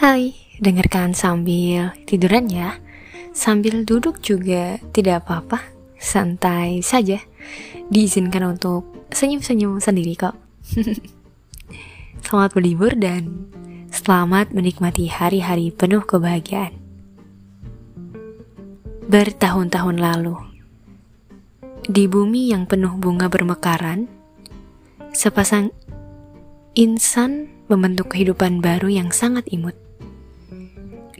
Hai, dengarkan sambil tiduran ya. Sambil duduk juga tidak apa-apa, santai saja. Diizinkan untuk senyum-senyum sendiri kok. selamat berlibur dan selamat menikmati hari-hari penuh kebahagiaan. Bertahun-tahun lalu, di bumi yang penuh bunga bermekaran, sepasang insan membentuk kehidupan baru yang sangat imut.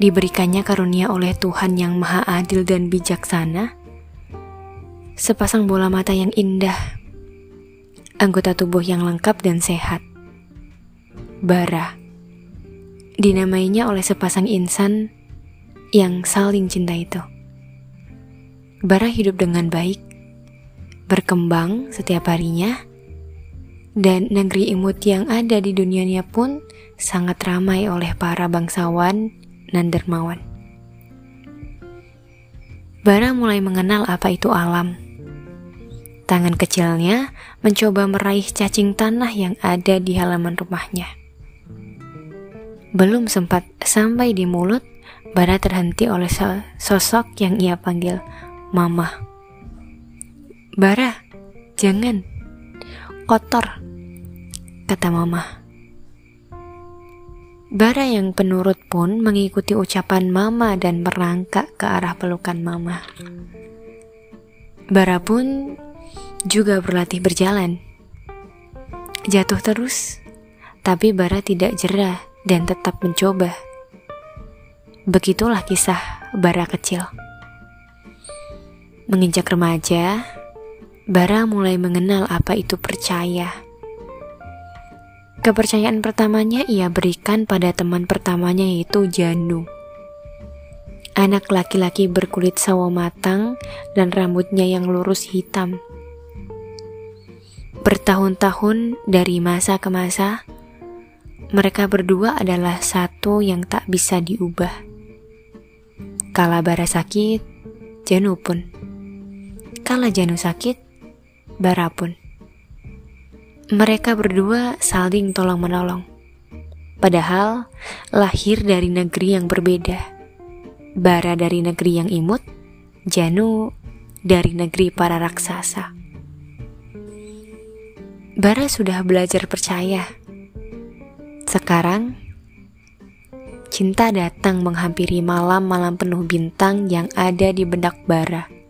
Diberikannya karunia oleh Tuhan yang Maha Adil dan Bijaksana, sepasang bola mata yang indah, anggota tubuh yang lengkap dan sehat. Bara, dinamainya oleh sepasang insan yang saling cinta itu. Bara hidup dengan baik, berkembang setiap harinya, dan negeri imut yang ada di dunianya pun sangat ramai oleh para bangsawan dan dermawan. Bara mulai mengenal apa itu alam. Tangan kecilnya mencoba meraih cacing tanah yang ada di halaman rumahnya. Belum sempat sampai di mulut, Bara terhenti oleh sosok yang ia panggil Mama. Bara, jangan, kotor, kata mama. Bara yang penurut pun mengikuti ucapan mama dan merangkak ke arah pelukan mama. Bara pun juga berlatih berjalan. Jatuh terus, tapi Bara tidak jerah dan tetap mencoba. Begitulah kisah Bara kecil. Menginjak remaja, Bara mulai mengenal apa itu percaya. Kepercayaan pertamanya ia berikan pada teman pertamanya yaitu Janu. Anak laki-laki berkulit sawo matang dan rambutnya yang lurus hitam. Bertahun-tahun dari masa ke masa, mereka berdua adalah satu yang tak bisa diubah. Kala Bara sakit, Janu pun. Kala Janu sakit, Bara pun. Mereka berdua saling tolong-menolong. Padahal lahir dari negeri yang berbeda. Bara dari negeri yang imut, Janu dari negeri para raksasa. Bara sudah belajar percaya. Sekarang, cinta datang menghampiri malam-malam penuh bintang yang ada di benak Bara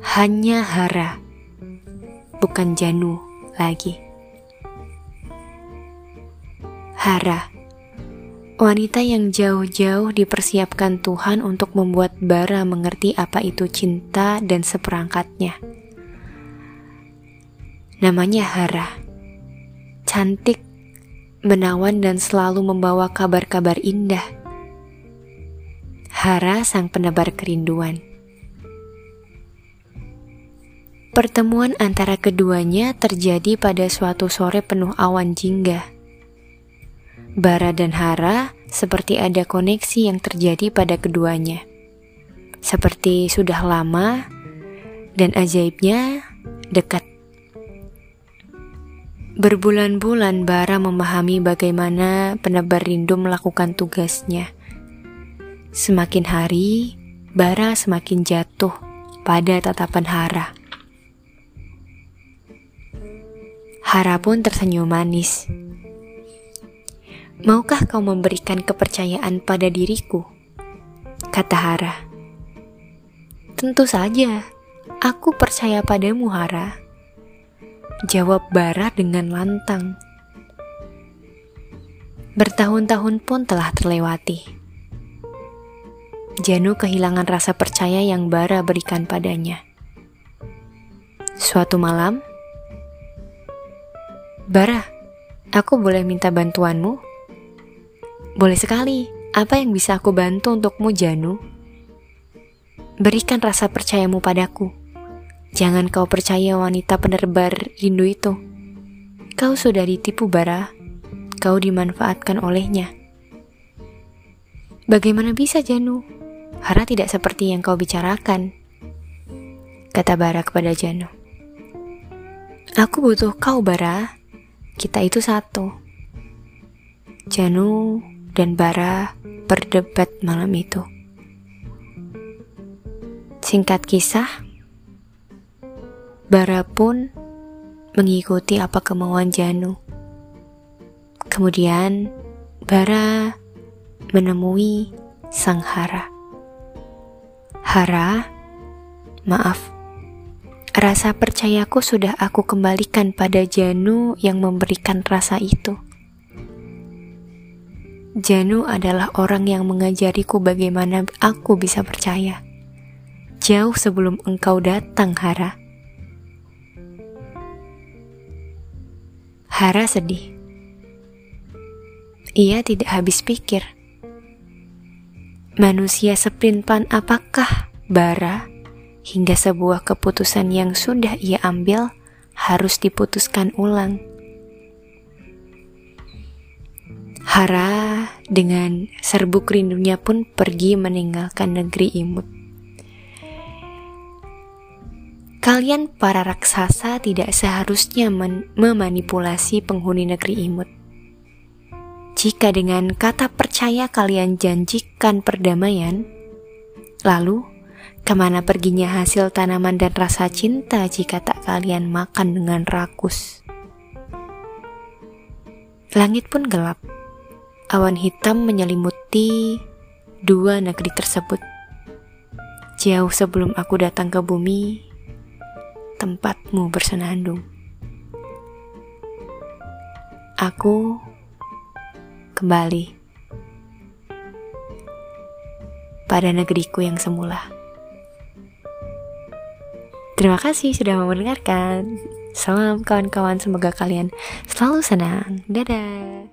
hanya Hara, bukan Janu lagi. Hara, wanita yang jauh-jauh dipersiapkan Tuhan untuk membuat Bara mengerti apa itu cinta dan seperangkatnya. Namanya Hara, cantik, menawan dan selalu membawa kabar-kabar indah. Hara sang penebar kerinduan. Pertemuan antara keduanya terjadi pada suatu sore penuh awan jingga. Bara dan Hara seperti ada koneksi yang terjadi pada keduanya. Seperti sudah lama dan ajaibnya dekat. Berbulan-bulan Bara memahami bagaimana penebar rindu melakukan tugasnya. Semakin hari, Bara semakin jatuh pada tatapan Hara. Hara pun tersenyum manis. Maukah kau memberikan kepercayaan pada diriku? Kata Hara. Tentu saja, aku percaya padamu Hara. Jawab Bara dengan lantang. Bertahun-tahun pun telah terlewati. Janu kehilangan rasa percaya yang Bara berikan padanya. Suatu malam, Bara, aku boleh minta bantuanmu? Boleh sekali. Apa yang bisa aku bantu untukmu, Janu? Berikan rasa percayamu padaku. Jangan kau percaya wanita penerbar rindu itu. Kau sudah ditipu, Bara. Kau dimanfaatkan olehnya. Bagaimana bisa, Janu? Hara tidak seperti yang kau bicarakan. Kata Bara kepada Janu. Aku butuh kau, Bara. Kita itu satu. Janu dan Bara berdebat malam itu. Singkat kisah, Bara pun mengikuti apa kemauan Janu. Kemudian Bara menemui Sang Hara. Hara, maaf, rasa percayaku sudah aku kembalikan pada Janu yang memberikan rasa itu. Janu adalah orang yang mengajariku bagaimana aku bisa percaya. Jauh sebelum engkau datang, Hara. Hara sedih. Ia tidak habis pikir. Manusia sepintan apakah bara hingga sebuah keputusan yang sudah ia ambil harus diputuskan ulang. Hara dengan serbuk rindunya pun pergi meninggalkan negeri imut. Kalian para raksasa tidak seharusnya memanipulasi penghuni negeri imut. Jika dengan kata percaya kalian janjikan perdamaian, lalu ke mana perginya hasil tanaman dan rasa cinta jika tak kalian makan dengan rakus? Langit pun gelap Awan hitam menyelimuti dua negeri tersebut. Jauh sebelum aku datang ke bumi, tempatmu bersenandung. Aku kembali pada negeriku yang semula. Terima kasih sudah mendengarkan. Salam kawan-kawan, semoga kalian selalu senang. Dadah.